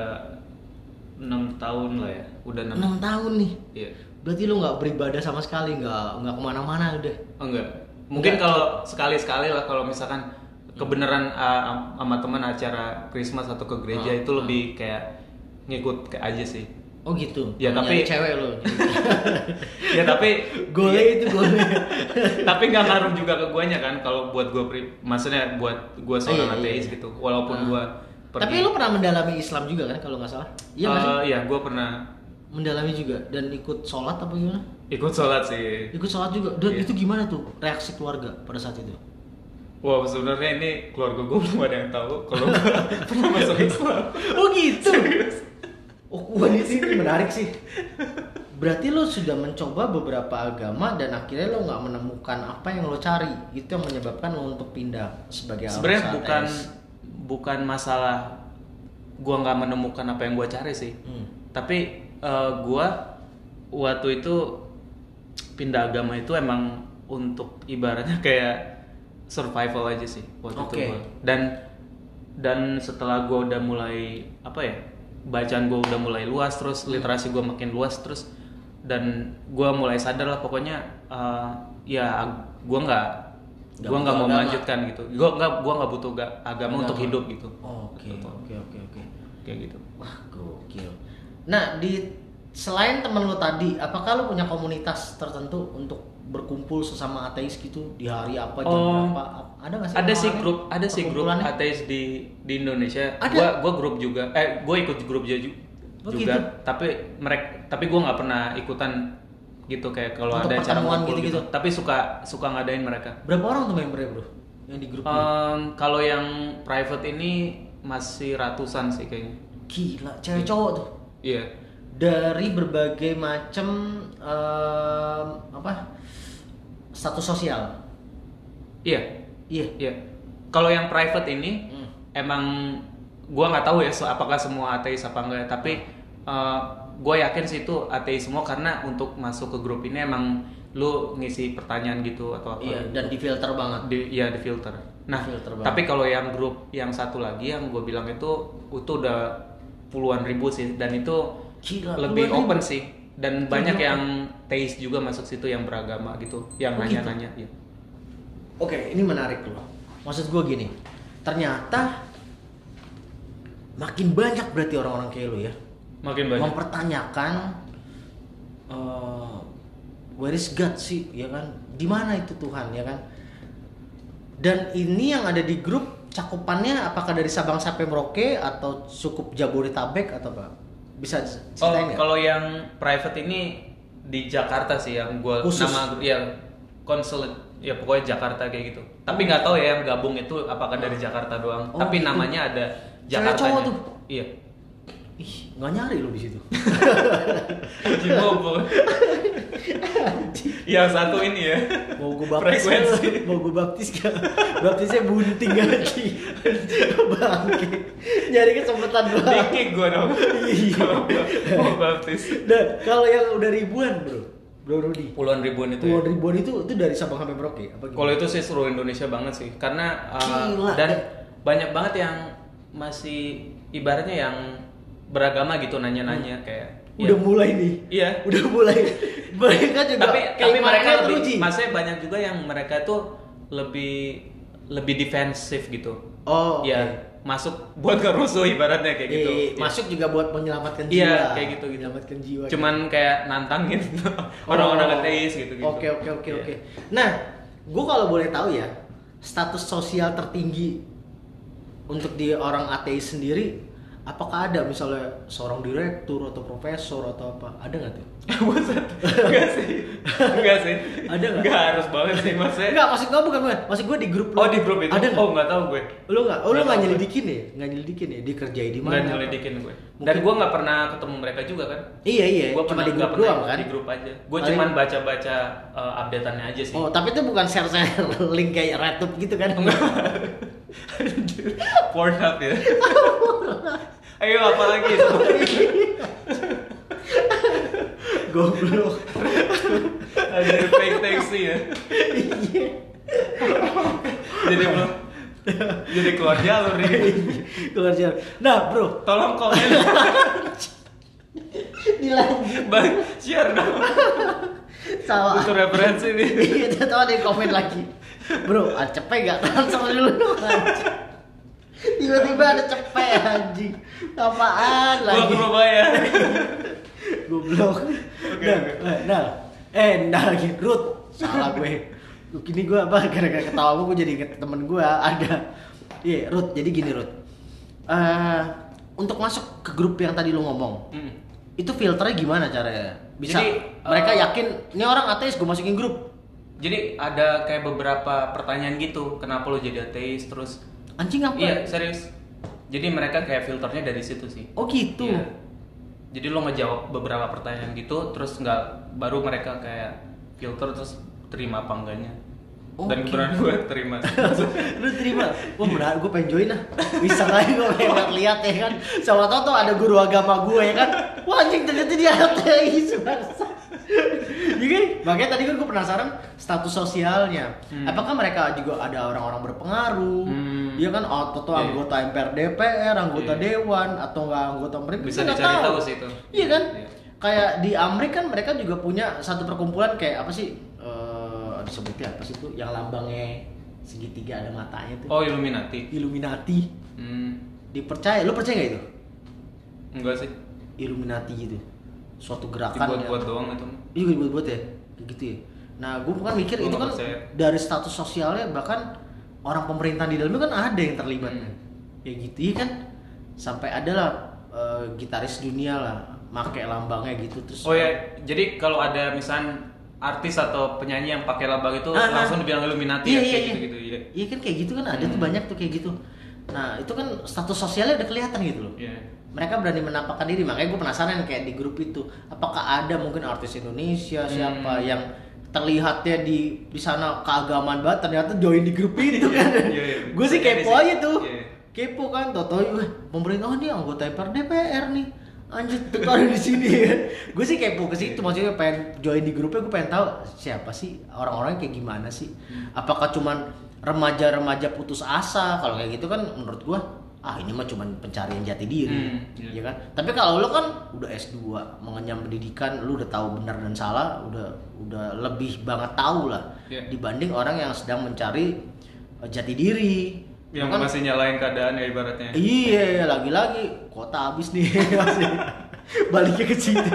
enam tahun lah ya. Udah enam. 6 tahun nih. Iya. Berarti lu nggak beribadah sama sekali, nggak nggak ke mana-mana udah. Oh, enggak. Mungkin kalau sekali-sekali lah kalau misalkan kebenaran uh, am- sama teman acara Christmas atau ke gereja Ah, itu lebih kayak ngikut kayak aja sih. Oh gitu. Ya, tapi- cewek lu. ya tapi gole itu gole. tapi nggak ngaruh juga ke guanya kan kalau buat gua pri maksudnya buat gua seorang Iya, iya, ateis iya. gitu walaupun Ah. gua Tapi lu pernah mendalami Islam juga kan kalau nggak salah? Iya? Eh, iya gua pernah Mendalami juga dan ikut sholat apa gimana? ikut sholat sih Ikut sholat juga. Dan Iya. itu gimana tuh reaksi keluarga pada saat itu? wow sebenarnya ini keluarga gua belum ada yang tahu kalau pernah masuk Islam Oh gitu. Oh, wah ini sih menarik sih. Berarti lo sudah mencoba beberapa agama dan akhirnya lo nggak menemukan apa yang lo cari. Itu yang menyebabkan lo untuk pindah sebagai sebenarnya orang bukan ateis. bukan masalah gua nggak menemukan apa yang gua cari sih Hmm. tapi eh, gua waktu itu pindah agama itu emang untuk ibaratnya kayak survival aja sih waktu Oke. itu gua. dan dan setelah gue udah mulai apa ya bacaan gue udah mulai luas terus literasi gue makin luas terus dan gue mulai sadar lah pokoknya eh, ya gue nggak gue nggak mau agama. melanjutkan gitu gue nggak gua nggak butuh ga- agama untuk Agama. hidup gitu Oke, Gitu. oke, oke, oke. kayak gitu Wah, gokil. Nah, di selain temen lu tadi, apakah lu punya komunitas tertentu untuk berkumpul sesama ateis gitu di hari apa jam Oh, berapa? Ada nggak sih? ada sih grup ada sih grup ateis di di Indonesia Ada? gua gua grup juga eh gua ikut grup juga, Oh, juga gitu? tapi mereka tapi gua nggak pernah ikutan gitu kayak kalau ada acara ngumpul gitu-gitu? gitu. tapi suka suka ngadain mereka Berapa orang tuh membernya, Bro? Yang di grup lu? Em, kalau yang private ini masih ratusan sih kayaknya Gila, cewek cowok tuh. Iya Dari berbagai macam em, apa? Status sosial. iya Iya. iya kalau yang private ini Hmm. emang gua nggak tahu ya so- apakah semua ateis apa enggak tapi gue yakin sih itu ateis semua karena untuk masuk ke grup ini emang lu ngisi pertanyaan gitu atau apa Iya, dan difilter banget. di ya di filter nah Di-filter banget. tapi kalau yang grup yang satu lagi yang gue bilang itu itu udah puluhan ribu sih dan itu Gila, lebih ribu. open sih dan banyak Gila. yang teis juga masuk situ yang beragama gitu yang Oh, gitu? nanya-nanya ya. Oke, ini menarik loh. Maksud gue gini, ternyata makin banyak berarti orang-orang kayak lu ya, makin banyak mempertanyakan eh, where is God sih, ya kan? Di mana itu Tuhan, ya kan? Dan ini yang ada di grup cakupannya apakah dari Sabang sampai Merauke atau cukup Jabodetabek atau apa? Bisa Oh, ceritain nggak? kalau yang private ini di Jakarta sih yang gua Khusus? nama ya konsul ya pokoknya Jakarta kayak gitu. Tapi nggak tahu ya yang gabung itu apakah dari Jakarta doang. Oh, Tapi gitu. namanya ada Jakarta. cowok tuh? Iya. Ih, nggak nyari lo di situ. Bobo. yang satu ini ya. mau gue baptis Frekuensi. gak? mau gue baptis gak baptisnya bunting lagi bangke nyari kesempatan doang Dikik gua dong. Iya. Mau baptis. dan kalau yang udah ribuan bro bro Rudi Puluhan ribuan itu ya. puluhan ribuan itu itu dari Sabang sampai Merauke apa gimana? Kalau itu sih seluruh Indonesia banget sih, karena uh, Gila. dan banyak banget yang masih ibaratnya yang beragama gitu nanya-nanya kayak udah ya, mulai nih iya. udah mulai mereka juga Tapi kayak tapi mereka lebih, teruji. maksudnya banyak juga yang mereka tuh lebih lebih defensif gitu. oh ya masuk buat ngerusuh ibaratnya kayak gitu. Iya. masuk juga buat menyelamatkan Iya, jiwa kayak gitu, gitu. menyelamatkan jiwa Cuman kayak nantangin orang-orang Oh. ateis gitu gitu. Oke oke oke oke. Nah, gue kalau boleh tahu ya, status sosial tertinggi untuk di orang ateis sendiri, apakah ada misalnya seorang direktur atau profesor atau apa? Ada nggak tuh? Buset. Enggak sih. Enggak sih. Ada nggak? Enggak harus banget sih maksudnya. Enggak, maksud gue bukan bukan. Maksud gue di grup lu. Oh di grup itu? Ada nggak? Oh nggak tahu gue. Lu nggak? Oh lu Nggak gue. nyelidikin ya? Nggak nyelidikin ya? Dikerjain di mana? Nggak nyelidikin gue. Dan Mungkin- gue nggak pernah ketemu mereka juga kan. Iya iya. Gue Cuma pernah di grup doang kan? Di grup aja. Gue Paling- cuman baca-baca uh, updateannya aja sih. Oh tapi itu bukan share share link kayak RedTube gitu kan? Pornhub ya. Ayo apa lagi? Goblok. Anjir fake taxi ya. Iya. Jadi belum. Jadi keluar jalur nih. Keluar jalan. Nah bro, Tolong komen. dilanjut Bang, share dong. sama. Butuh referensi nih. Iya, tahu ada yang komen lagi. Bro, ada cepet gak transfer dulu dong. Tiba-tiba ada cepet anjing. Apaan Gua lagi? ke ya. Goblok. Oke, Nah, nah, eh, nah lagi Ruth. Salah gue. Gini gue apa gara-gara ketawa gue jadi inget temen gue ada. Iya, Ruth. Jadi gini Ruth. Eh, untuk masuk ke grup yang tadi lu ngomong, Hmm. itu filternya gimana caranya? Bisa Jadi, mereka eh, yakin ini orang ateis gue masukin grup. Jadi ada kayak beberapa pertanyaan gitu, kenapa lo jadi ateis terus Anjing apa? Iya, serius. Jadi mereka kayak filternya dari situ sih. Oh gitu. Iya. Jadi lo ngejawab beberapa pertanyaan gitu, terus nggak baru mereka kayak filter terus terima apa enggaknya. Dan kebetulan gue terima. Lu terima? Wah benar, gue pengen join lah. Bisa kali gue pengen lihat ya kan. Sama tau tuh ada guru agama gue ya kan. Wah anjing ternyata dia ateis bangsa. Iya kan? Makanya tadi kan gue penasaran status sosialnya. Hmm. Apakah mereka juga ada orang-orang berpengaruh? Hmm. Iya kan atau tuh Iya. anggota MPR DPR, anggota Iya. dewan atau enggak anggota mereka Bisa dicari tahu sih itu. Iya kan? Iya. Kayak di Amrik kan mereka juga punya satu perkumpulan kayak apa sih? Eh disebutnya apa sih tuh yang lambangnya segitiga ada matanya tuh. Oh Illuminati. Illuminati. Hmm. Dipercaya, lu percaya nggak itu? Enggak sih. Illuminati gitu. Suatu gerakan yang- Dibuat-buat doang itu. Iya gue buat-buat ya, kayak gitu ya. Nah gue kan mikir Gua itu kan percaya. dari status sosialnya bahkan orang pemerintahan di dalamnya kan ada yang terlibat. Hmm. Ya gitu ya kan. Sampai ada lah eh, gitaris dunia lah, make lambangnya gitu terus. Oh ya, jadi kalau ada misalnya artis atau penyanyi yang pakai lambang itu Ah, ah. langsung dibilang Illuminati Iya ya iya kayak iya. gitu-gitu iya. Iya kan kayak gitu kan ada tuh Hmm. banyak tuh kayak gitu. Nah itu kan status sosialnya udah kelihatan gitu loh. Iya. Mereka berani menampakkan diri, makanya gue penasaran kayak di grup itu, apakah ada mungkin artis Indonesia siapa Hmm. yang terlihatnya di di sana keagamaan banget ternyata join di grup itu kan. Iya, iya. gue sih kepo aja tuh. Iya. Kepo kan, toto wah pemerintah oh, ini anggota MPR DPR nih. Anjir, tuh ada di sini gue sih kepo ke situ, maksudnya pengen join di grupnya, gue pengen tahu siapa sih orang-orang kayak gimana sih. Hmm. Apakah cuman remaja-remaja putus asa? Kalau kayak gitu kan menurut gue ah ini mah cuman pencarian jati diri, Hmm, iya. ya kan? Tapi kalau lo kan udah S2, mengenyam pendidikan, lu udah tahu benar dan salah, udah udah lebih banget tahu lah Iya. dibanding orang yang sedang mencari eh, jati diri. Yang Kan- masih nyalain keadaan ya ibaratnya. Iya, lagi-lagi kota habis nih. Masih. Baliknya ke situ.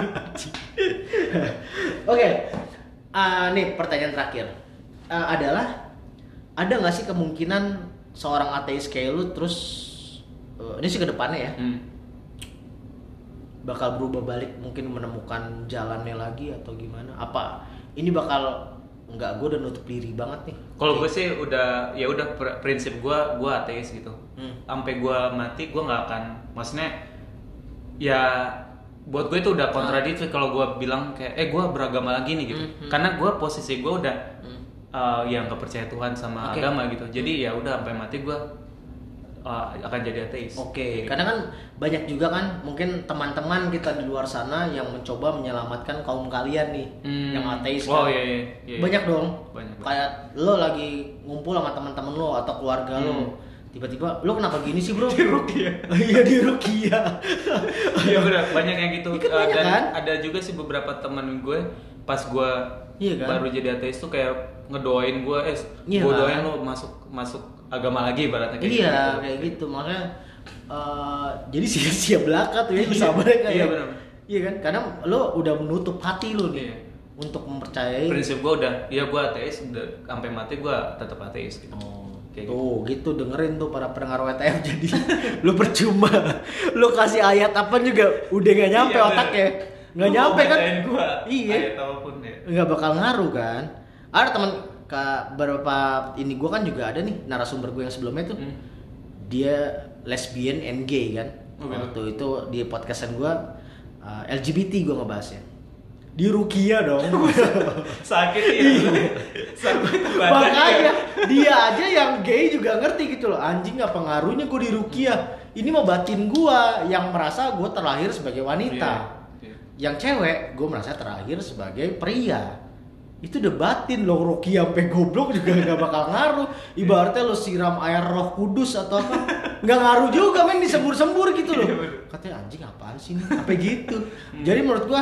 Oke, ah, nih pertanyaan terakhir Ah, adalah ada nggak sih kemungkinan seorang ateis kayak lu terus eh, ini sih ke depannya ya Hmm. bakal berubah balik mungkin menemukan jalannya lagi atau gimana? Apa ini bakal nggak gue udah nutup diri banget nih? Kalau gue sih udah ya udah pr- prinsip gue gue ateis gitu. Hmm. Sampai gue mati gue nggak akan maksudnya ya buat gue itu udah kontradiktif kalau gue bilang kayak eh gue beragama lagi nih gitu. Hmm, hmm. Karena gue posisi gue udah Hmm. uh, yang nggak percaya Tuhan sama Oke. agama gitu. Jadi ya udah sampai mati gue uh, akan jadi ateis. Oke, Gitu. karena kan banyak juga kan mungkin teman-teman kita di luar sana yang mencoba menyelamatkan kaum kalian nih Hmm. yang ateis Oh kan. iya iya. iya. Banyak dong. Banyak, banyak. Kayak lo lagi ngumpul sama teman-teman lo atau keluarga lo, Hmm. tiba-tiba lo kenapa gini sih bro? Di Rukia. Iya di Rukia. Iya benar banyak yang gitu. Iya kan banyak dan kan? ada juga sih beberapa teman gue pas gue Iya kan? baru jadi ateis tuh kayak ngedoain gue, eh Iya gue kan? doain lo masuk masuk agama lagi ibaratnya kayak iya gitu. kayak gitu makanya eh, jadi sia-sia belaka tuh ya bersama mereka Iya, ya. benar. Iya kan? Karena lo udah menutup hati lo nih Iya. untuk mempercayai. Prinsip gue udah, ya gue ateis, udah sampai mati gue tetap ateis gitu. Oh, Kayak tuh gitu. dengerin tuh para pendengar WTF jadi lu percuma lu kasih ayat apa juga udah gak nyampe Iya, otaknya nggak nyampe kan gua, iya apa pun ya. nggak bakal ngaruh kan ada teman ke beberapa ini gue kan juga ada nih narasumber gue yang sebelumnya tuh Hmm. dia lesbian and gay kan Oh, gitu. waktu itu di podcastan gue uh, LGBT gue ngebahasnya di Rukia dong Sakit ya. Sakit badan. Iya. Makanya ya. dia aja yang gay juga ngerti gitu loh. Anjing apa pengaruhnya gue di Rukia? Ini mah batin gua yang merasa gue terlahir sebagai wanita. Iya, iya. Yang cewek gue merasa terlahir sebagai pria. Itu udah batin loh Rukia sampai goblok juga gak bakal ngaruh. Ibaratnya lo siram air roh kudus atau apa. Nggak ngaruh juga men disembur-sembur gitu loh. Iya. Katanya anjing apaan sih ini? Apa gitu. Jadi menurut gua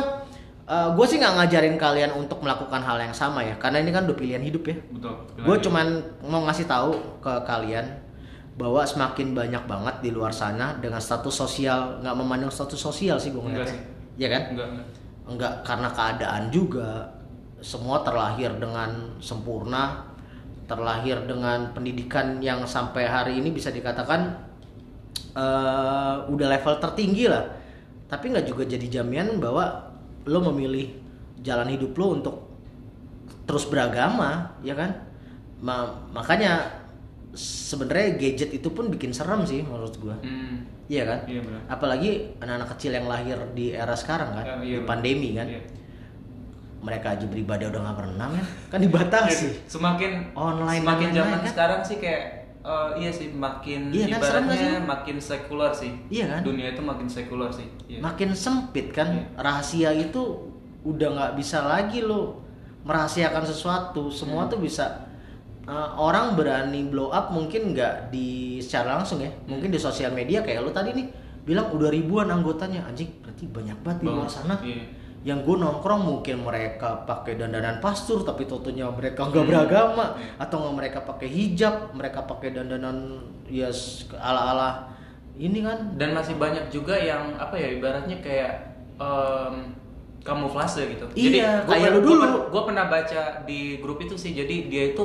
gue sih nggak ngajarin kalian untuk melakukan hal yang sama ya karena ini kan udah pilihan hidup ya Betul. gue cuman mau ngasih tahu ke kalian bahwa semakin banyak banget di luar sana dengan status sosial nggak memandang status sosial sih gue ngeliatnya ya kan Enggak, enggak. enggak karena keadaan juga semua terlahir dengan sempurna terlahir dengan pendidikan yang sampai hari ini bisa dikatakan eh, udah level tertinggi lah tapi nggak juga jadi jaminan bahwa lo memilih jalan hidup lo untuk terus beragama ya kan Ma- makanya sebenarnya gadget itu pun bikin serem sih menurut gua Hmm. iya kan Iya benar. apalagi anak-anak kecil yang lahir di era sekarang kan Ya, iya, di pandemi kan Iya. Mereka aja beribadah udah nggak pernah kan kan dibatasi Semakin Online semakin zaman kan? sekarang sih kayak eh, iya sih makin Iya kan, ibaratnya sih? makin sekuler sih. Iya kan? Dunia itu makin sekuler sih. Iya. makin sempit kan Iya. rahasia itu udah nggak bisa lagi lo merahasiakan sesuatu semua tuh bisa uh, orang berani blow up mungkin nggak di secara langsung ya mungkin di sosial media kayak lo tadi nih bilang udah ribuan anggotanya anjing berarti banyak banget di luar sana Iya. Yang gue nongkrong mungkin mereka pakai dandanan pastur tapi totonya mereka nggak Hmm. beragama Iya. atau nggak mereka pakai hijab mereka pakai dandanan ya ala ala ini kan dan masih banyak juga yang apa ya ibaratnya kayak em, kamuflase gitu. Iya, gua kayak lu dulu. gua pernah baca di grup itu sih. Jadi dia itu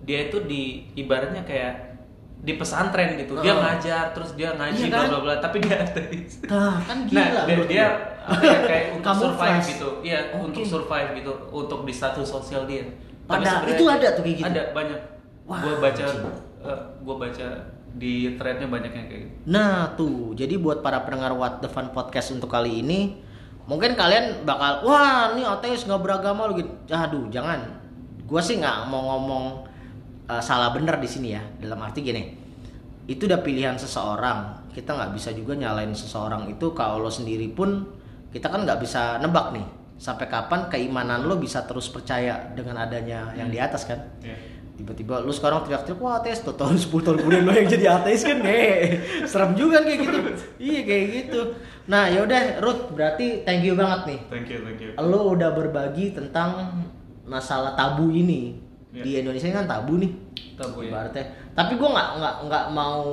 dia itu di ibaratnya kayak di pesantren gitu. Dia Oh. ngajar terus dia ngaji Iya bla kan? bla bla tapi dia ateis. nah kan Nah, gila dia, menurut dia apa ya, kayak untuk Camouflage. survive gitu. Iya, Oke. untuk survive gitu, untuk di status sosial dia. Pada- itu ada tuh kayak gitu? Ada banyak. Wah, gua baca eh, gua baca di threadnya banyak yang kayak gitu. Nah tuh, jadi buat para pendengar What the Fun Podcast untuk kali ini, mungkin kalian bakal, wah ini ateis nggak beragama lu gitu. Aduh, jangan. Gua sih nggak mau ngomong uh, salah bener di sini ya. Dalam arti gini, itu udah pilihan seseorang. Kita nggak bisa juga nyalain seseorang itu kalau lo sendiri pun kita kan nggak bisa nebak nih. Sampai kapan keimanan lo bisa terus percaya dengan adanya yang di atas kan? Iya. tiba-tiba lu sekarang teriak-teriak wah ateis tuh tahun 10 tahun kemudian lu yang jadi ateis kan? Eh serem juga kayak gitu. Iya kayak gitu. Nah yaudah Ruth berarti thank you banget nih. Thank you, thank you. lu udah berbagi tentang masalah tabu ini. Iya. di Indonesia ini kan tabu nih. Tabu ya. ibaratnya. Tapi gua nggak nggak nggak mau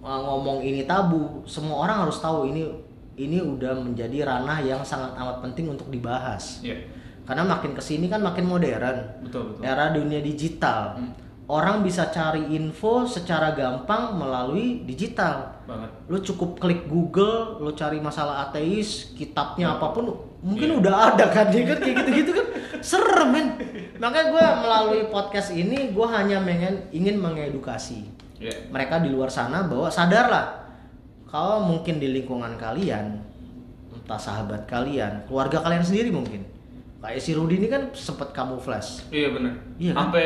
uh, ngomong ini tabu. Semua orang harus tahu ini ini udah menjadi ranah yang sangat amat penting untuk dibahas Iya. karena makin ke sini kan makin modern Betul, betul. era dunia digital Hmm. orang bisa cari info secara gampang melalui digital Banget. lu cukup klik Google lu cari masalah ateis kitabnya Iya. apa pun mungkin Iya. udah ada kan ya kan kayak gitu-gitu kan serem men makanya gue melalui podcast ini gue hanya ingin mengedukasi Iya. mereka di luar sana bahwa sadarlah kalau mungkin di lingkungan kalian entah sahabat kalian keluarga kalian sendiri mungkin kayak si Rudi ini kan sempat kamuflas Iya bener. Iya kan? Sampai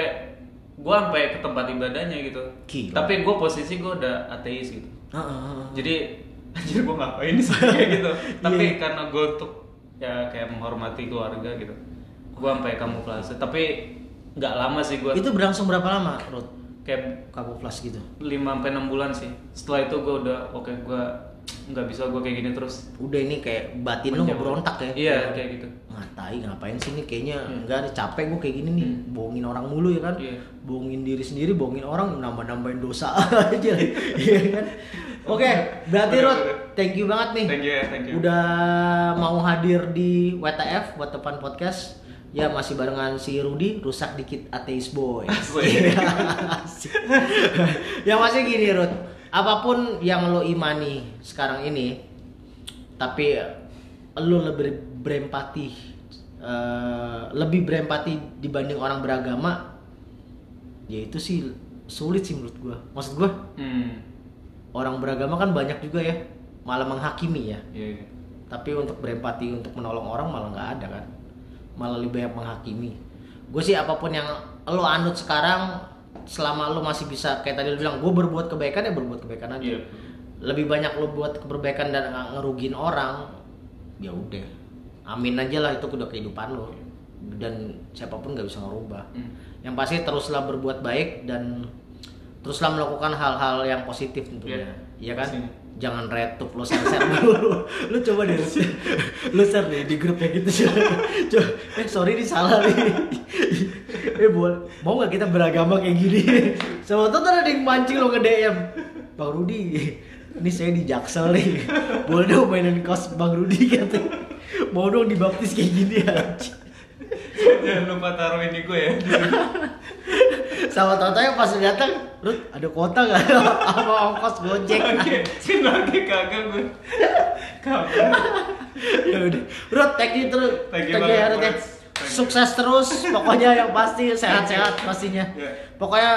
gua sampai ke tempat ibadahnya gitu. Gila. Tapi gua posisi gua udah ateis gitu. Heeh. Jadi anjir gua ngapain sih kayak gitu. Tapi Iya. karena gua untuk ya kayak menghormati keluarga gitu. Gua sampai kamuflase. Tapi nggak lama sih gua itu berlangsung berapa lama Rud kayak kamuflas gitu 5 sampai 6 bulan sih. Setelah itu gua udah oke gua nggak bisa gua kayak gini terus. udah ini kayak batin lu Menjauh. berontak ya Iya, kayak gitu. ngatai ngapain sih nih kayaknya Hmm. enggak ada capek gue kayak gini nih bohongin orang mulu ya kan Iya. bohongin diri sendiri bohongin orang nambah nambahin dosa aja iya kan oke berarti Bener, Rod thank you banget nih Thank you ya, thank you. udah mau hadir di WTF buat depan podcast ya masih barengan si Rudi rusak dikit ateis boy. Yang masih gini Rud apa pun yang lo imani sekarang ini tapi lo lebih berempati eh, lebih berempati dibanding orang beragama ya itu sih sulit sih menurut gua. Maksud gua Hmm. orang beragama kan banyak juga ya malah menghakimi ya. Iya, iya. tapi untuk berempati untuk menolong orang malah nggak ada kan malah lebih banyak menghakimi gue sih apa pun yang lo anut sekarang selama lo masih bisa kayak tadi lo bilang gue berbuat kebaikan ya berbuat kebaikan aja Iya. lebih banyak lo buat kebaikan dan nggak ngerugiin orang ya udah amin aja lah itu udah kehidupan lo dan siapa pun nggak bisa ngerubah Hmm. yang pasti teruslah berbuat baik dan teruslah melakukan hal-hal yang positif tentunya Iya. Iya kan Pastinya. Jangan retup lo share share dulu. Lu coba deh lu share deh di grup kayak gitu coba eh sorry ini salah nih. Eh boleh mau nggak kita beragama kayak gini? Sama tuh ada yang mancing lo nge DM bang Rudi ini saya di Jaksel nih. Boleh dong mainin kos bang Rudi katanya. Mau dong dibaptis kayak gini ya Jangan lupa taruh ini gue ya. sama tau pas datang Rut ada kuota nggak? Sama ongkos gojek. Oke, lagi kagak gue. Kapan? ya udah. Rut thank you terus. Thank you ya banget, Rut ya. Sukses terus. Pokoknya yang pasti sehat-sehat pastinya. Ya. pokoknya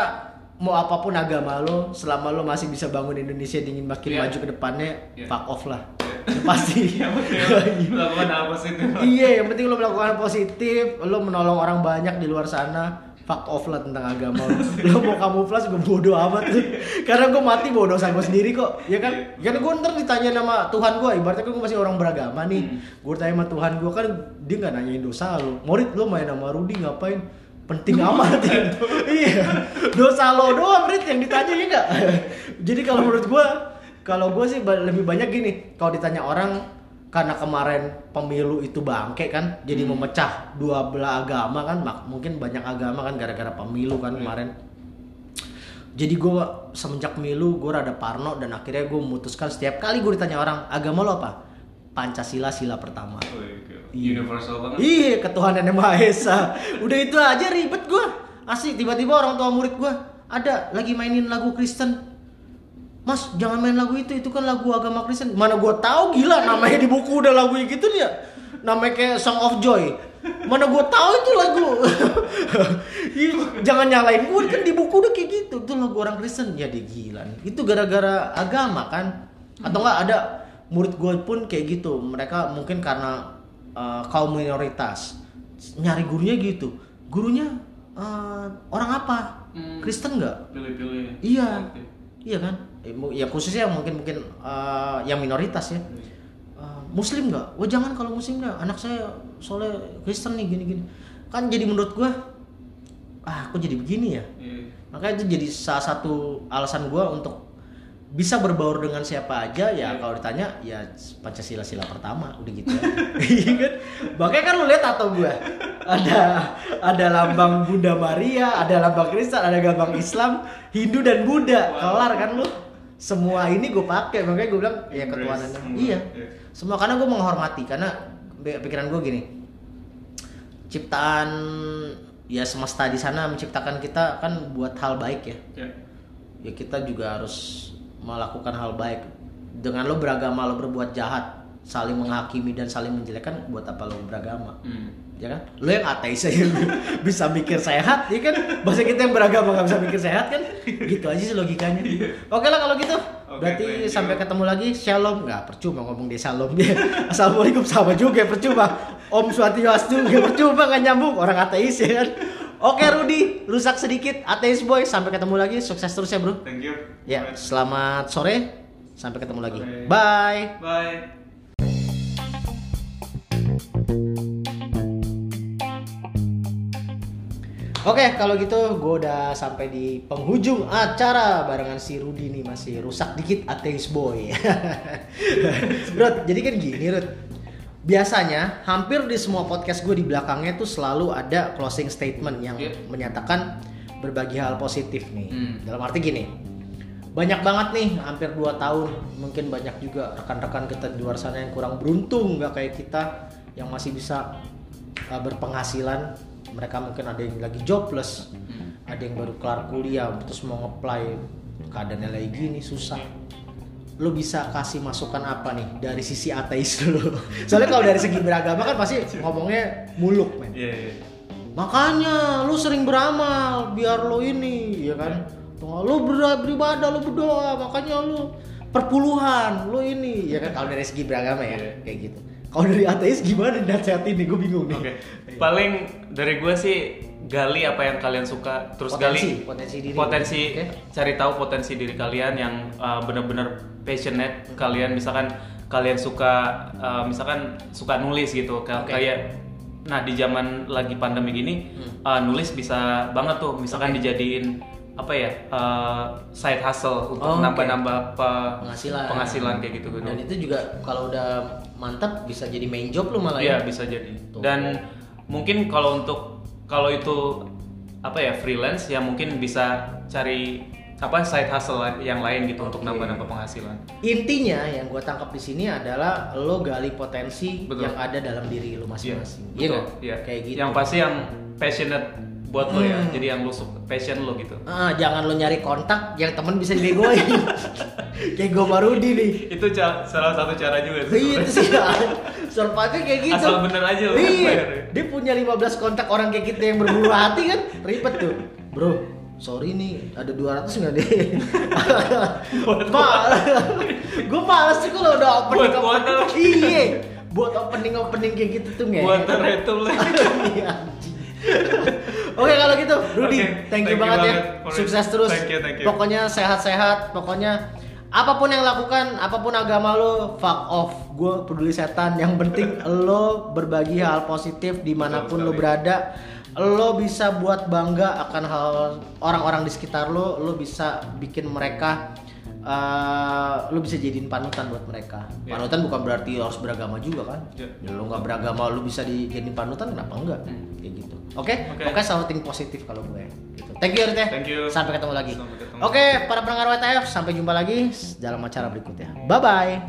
mau apa pun agama lo selama lo masih bisa bangun Indonesia ingin makin Ya. maju ke depannya Ya. fuck off lah. Pasti. Yang penting melakukan hal positif. iya yang penting lo melakukan positif lo menolong orang banyak di luar sana fuck off lah tentang agama lo. Lo mau kamuflas gue bodo amat. Tuh karena gue mati bawa dosa gue sendiri kok ya kan? Kan gue ntar ditanya sama Tuhan gue ibaratnya gue masih orang beragama nih. Gue tanya sama Tuhan gue kan dia nggak nanyain dosa lo. Morit lo main sama Rudi ngapain penting amat ya. Iya. Dosa lo doang Rit yang ditanya ya enggak jadi kalau menurut gue kalau gue sih lebih banyak gini. Kalau ditanya orang karena kemarin pemilu itu bangke kan jadi memecah dua belah agama kan mungkin banyak agama kan gara-gara pemilu kan kemarin. Jadi gue semenjak pemilu gue rada parno dan akhirnya gue memutuskan setiap kali gue ditanya orang agama lo apa? Pancasila sila pertama Universal banget. Iya, ketuhanan yang Maha Esa. Udah itu aja ribet gua. Asik tiba-tiba orang tua murid gua ada lagi mainin lagu Kristen. Mas, jangan main lagu itu, itu kan lagu agama Kristen. Mana gua tahu gila namanya di buku udah lagu gitu dia. Namanya kayak Song of Joy. Mana gua tahu itu lagu. Ih, jangan nyalain gua kan di buku udah kayak gitu. Itu lagu orang Kristen. Ya dia gila nih. Itu gara-gara agama kan. Atau enggak ada murid gue pun kayak gitu. Mereka mungkin karena uh, kaum minoritas. Nyari gurunya gitu. Gurunya uh, orang apa? Hmm. Kristen nggak? Pilih-pilih. iya. Iya kan? Eh, ya khususnya mungkin mungkin uh, yang minoritas ya. Uh, muslim nggak? Wah jangan kalau muslim nggak. Anak saya soalnya Kristen nih gini gini kan jadi menurut gua ah aku jadi begini ya? Iya. makanya itu jadi salah satu alasan gua untuk bisa berbaur dengan siapa aja ya kalau ditanya ya Pancasila sila pertama udah gitu. Ya. Iya kan? Makanya kan lu lihat atau gua. Ada ada lambang Bunda Maria ada lambang Kristen ada lambang Islam Hindu dan Buddha. Kelar kan lu? Semua ini gue pakai makanya gue bilang ya ketuhanan iya. Iya. semua karena gue menghormati karena pikiran gue gini. Ciptaan ya semesta di sana menciptakan kita kan buat hal baik ya. Ya. ya kita juga harus melakukan hal baik. Dengan lo beragama lo berbuat jahat saling menghakimi dan saling menjelekkan buat apa lo beragama? Hmm. ya kan? Lo yang ateis aja. Bisa mikir sehat ya kan? Bahasa kita yang beragama nggak bisa mikir sehat kan? Gitu aja sih logikanya. Oke lah kalau gitu. Oke, berarti you. sampai ketemu lagi. Shalom. Nggak percuma ngomong dia shalom dia. Assalamualaikum. Sama juga percuma. Om swastiastu nggak percuma nggak nyambung. Orang ateis ya kan oke Rudi rusak sedikit ateis boy sampai ketemu lagi sukses terus ya bro Thank you. Ya, selamat sore. Sampai ketemu lagi. Bye. Bye. Oke, kalau gitu gue udah sampai di penghujung acara barengan si Rudi nih masih rusak dikit ateis boy. Rod, jadi kan gini Rod. Biasanya hampir di semua podcast gue di belakangnya tuh selalu ada closing statement yang Yep. menyatakan berbagi hal positif nih. Hmm. Dalam arti gini, banyak banget nih hampir 2 tahun mungkin banyak juga rekan-rekan kita di luar sana yang kurang beruntung nggak kayak kita yang masih bisa uh, berpenghasilan mereka mungkin ada yang lagi jobless ada yang baru kelar kuliah terus mau ngeplay keadaannya lagi gini susah lo bisa kasih masukan apa nih dari sisi ateis dulu soalnya kalau dari segi beragama kan pasti ngomongnya muluk men Iya, iya. Makanya lu sering beramal biar lo ini, ya kan? Lu ber- beribadah, lu berdoa, makanya lu perpuluhan, lu ini, ya kan? Kalau dari segi beragama ya, Iya. kayak gitu. Kalau dari ateis gimana nasihatin nih? Gue bingung nih. Oke. Paling dari gue sih gali apa yang kalian suka, terus Potensi, gali potensi diri. potensi Oke. cari tahu potensi diri kalian yang uh, benar-benar passionate kalian misalkan kalian suka uh, misalkan suka nulis gitu kayak nah di zaman lagi pandemi gini uh, nulis bisa banget tuh misalkan Hmm. Oke. dijadiin apa ya uh, side hustle untuk Oh, oke. nambah-nambah apa Penghasilan. penghasilan kayak gitu gitu Dan itu juga kalau udah mantap bisa jadi main job lu malah Iya ya. bisa jadi. Tuh. Dan mungkin kalau untuk kalau itu apa ya freelance ya mungkin bisa cari apa side hustle yang lain gitu untuk Oke. nambah-nambah penghasilan. Intinya yang gue tangkap di sini adalah lo gali potensi Betul. yang ada dalam diri lo masing-masing. Iya betul. nggak? Iya. Kayak gitu. Yang pasti yang passionate buat lo ya. Hmm. Jadi yang lo passion lo gitu. Ah, jangan lo nyari kontak yang temen bisa dibegoin. kayak gue Marudi nih. Itu ca- salah satu cara juga sih. Iya, itu sih survive kayak gitu. Asal bener aja lo Iya. Dia punya 15 kontak orang kayak kita yang berbulu hati kan, ribet tuh. Bro, sorry nih, ada 200 nggak deh? Ma, gue males sih kalau udah opening Buat opening. Iya, buat opening opening kayak gitu tuh nggak? Buat terhitung lagi. Iya, anjing. Oke kalau gitu, Rudy, Oke, thank you thank you banget ya. banget it. Sukses terus. Thank you, thank you. Pokoknya sehat-sehat, pokoknya apa pun yang lakukan, apa pun agama lo, fuck off. Gue peduli setan. Yang penting lo berbagi hal positif di mana pun lo berada. Lo bisa buat bangga akan hal orang-orang di sekitar lo. Lo bisa bikin mereka eh, lo bisa jadiin panutan buat mereka. Ya. Panutan bukan berarti harus beragama juga kan. Ya. Ya, lo nggak beragama, lo bisa dijadiin panutan, kenapa enggak? Kayak gitu. Oke, Oke. Pokoknya selalu think positif kalau gue. Gitu. Thank you Rit ya. Thank you. Sampai ketemu lagi. Oke, para pendengar WTF, sampai jumpa lagi dalam acara berikutnya. Bye bye.